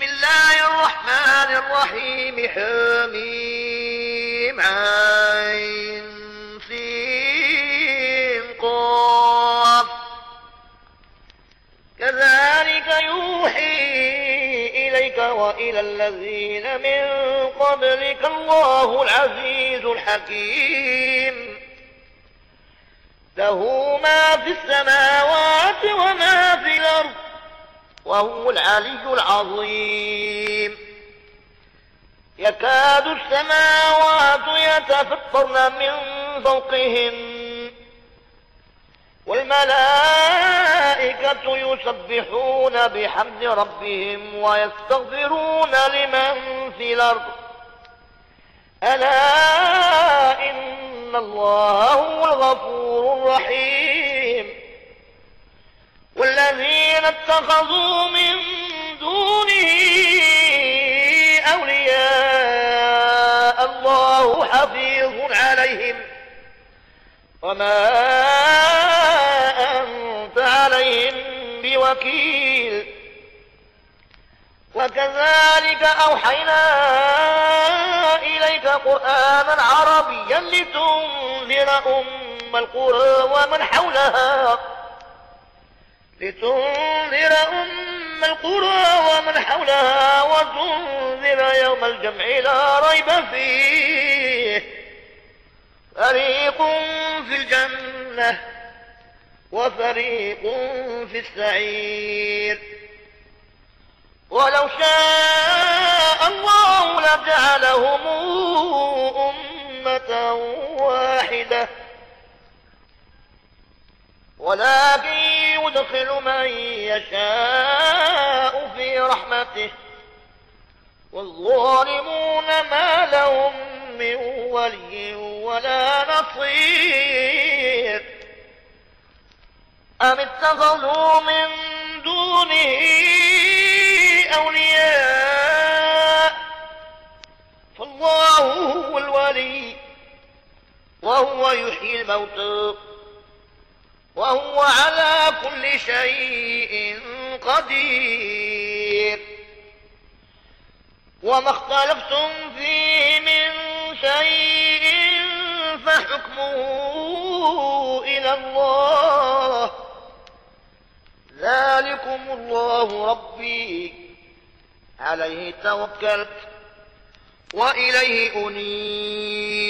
بسم الله الرحمن الرحيم حميم عين سين قاف. كذلك يوحي إليك وإلى الذين من قبلك الله العزيز الحكيم. له ما في السماوات وما في الأرض وهو العلي العظيم. يكاد السماوات يتفطرن من فوقهن. والملائكة يسبحون بحمد ربهم ويستغفرون لمن في الأرض. ألا إن الله هو الغفور الرحيم. والذين اتخذوا من دونه أولياء الله حفيظ عليهم. وما أنت عليهم بوكيل. وكذلك أوحينا إليك قرآنا عربيا لتنذر أم القرى ومن حولها. لتنذر أم القرى ومن حولها وتنذر يوم الجمع لا ريب فيه. فريق في الجنة وفريق في السعير. ولو شاء الله لجعلهم أمة واحدة. ولكن يدخل من يشاء في رحمته. والظالمون ما لهم من ولي ولا نصير. أم اتخذوا من دونه أولياء؟ فالله هو الولي وهو يحيي الموتى. وهو على كل شيء قدير. وما اختلفتم فيه من شيء فحكمه إلى الله. ذلكم الله ربي. عليه توكلت وإليه أنيب.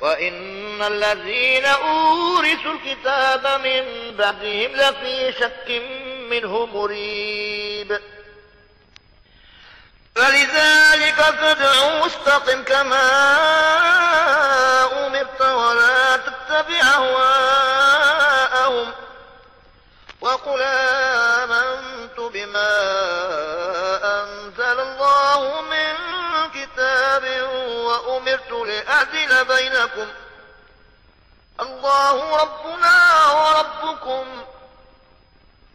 وإن الذين أورثوا الكتاب من بعدهم لفي شك منه مريب. فلذلك فادع واستقم كما أمرت ولا تتبع أهواءهم لأعدل بينكم. الله ربنا وربكم.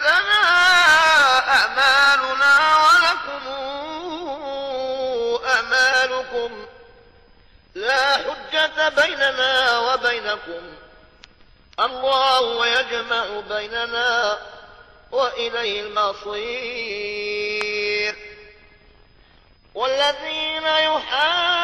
لنا أعمالنا ولكم أعمالكم لا حجة بيننا وبينكم. الله يجمع بيننا وإليه المصير. والذين يحاجون في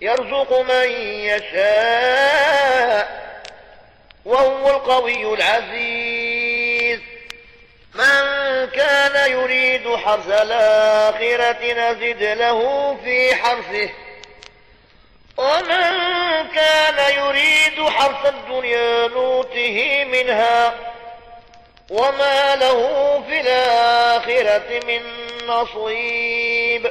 يرزق من يشاء وهو القوي العزيز. من كان يريد حرث الآخرة نزد له في حرثه ومن كان يريد حرث الدنيا نوته منها وما له في الآخرة من نصيب.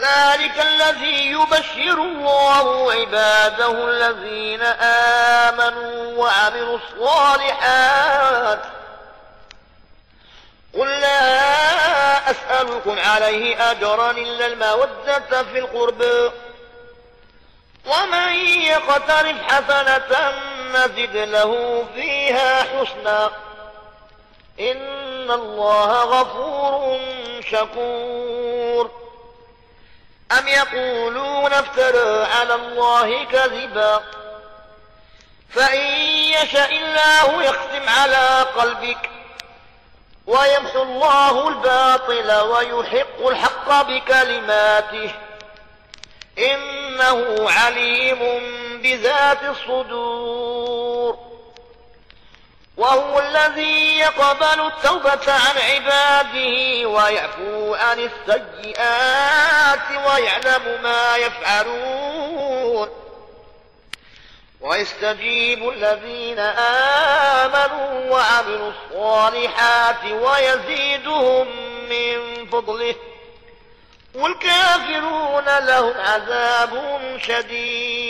ذلك الذي يبشر الله عباده الذين آمنوا وعملوا الصالحات. قل لا أسألكم عليه أجرا إلا المودة في القرب. ومن يقترف حسنة نزد له فيها حسنا. إن الله غفور شكور. أم يقولون افترى على الله كذبا؟ فإن يشاء الله يختم على قلبك ويمحو الله الباطل ويحق الحق بكلماته. إنه عليم بذات الصدور. وهو الذي يقبل التوبة عن عباده ويعفو عن السيئات ويعلم ما يفعلون. ويستجيب الذين آمنوا وعملوا الصالحات ويزيدهم من فضله. والكافرون لهم عذاب شديد.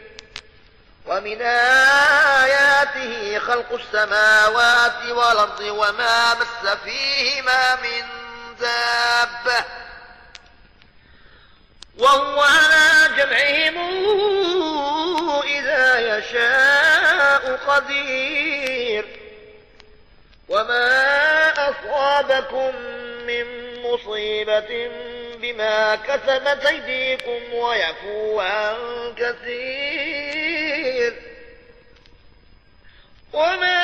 ومن آياته خلق السماوات والأرض وما مس فيهما من دابة. وهو على جمعهم إذا يشاء قدير. وما أصابكم من مصيبة بما كسبت أيديكم ويفو عن كثير. وما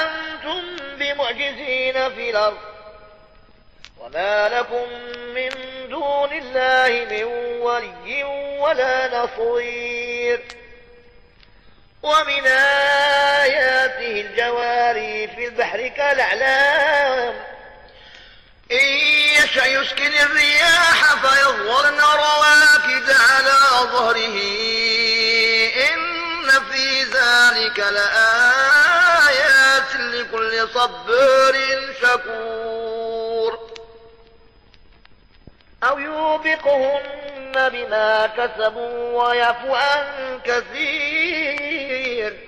أنتم بمعجزين في الأرض. وما لكم من دون الله من ولي ولا نصير. ومن آياته الجواري في البحر كالأعلام. إن يشأ يسكن الرياح فيظهرن رواكد على ظهره. إن في ذلك لآيات لكل صبر شكور. أو يوبقهن بما كسبوا ويفو عن كثير.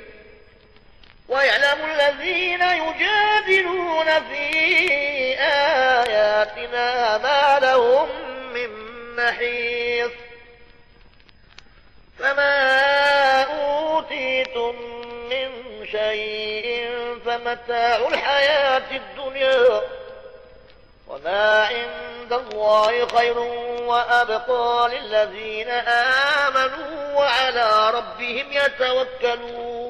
ويعلم الذين يجادلون في آياتنا ما لهم من محيص. فما أوتيتم من شيء فمتاع الحياة الدنيا وما عند الله خير وأبقى للذين آمنوا وعلى ربهم يتوكلون.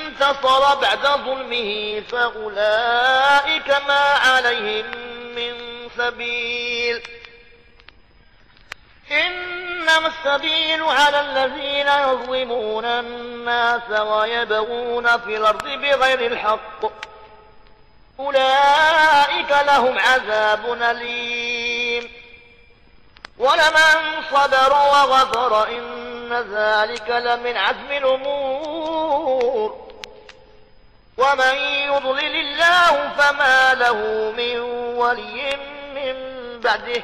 انتصر بعد ظلمه فأولئك ما عليهم من سبيل. إنما السبيل على الذين يظلمون الناس ويبغون في الأرض بغير الحق. أولئك لهم عذاب أليم. ولمن صبر وغفر إن ذلك لمن عزم الأمور. ومن يضلل الله فما له من ولي من بعده.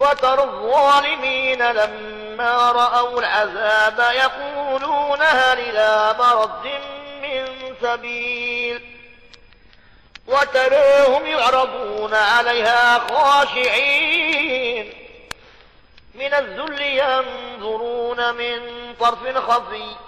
وترى الظالمين لما رأوا العذاب يقولون هل إلى مرد من سبيل. وتراهم يعرضون عليها خاشعين. من الذل ينظرون من طرف خفي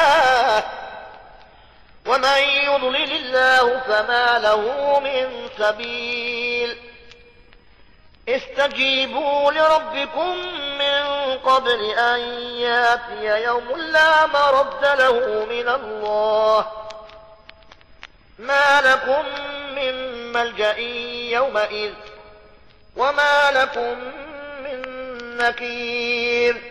ومن يضلل الله فما له من سبيل. استجيبوا لربكم من قبل أن يأتي يوم لا مرد له من الله. ما لكم من ملجأ يومئذ وما لكم من نكير.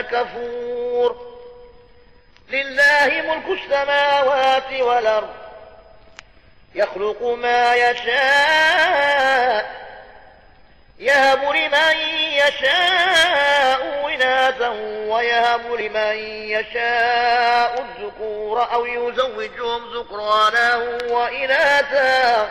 كفور. لله ملك السماوات والأرض. يخلق ما يشاء. يهب لمن يشاء إناثا ويهب لمن يشاء الذكور أو يزوجهم ذكرانا وإناثا.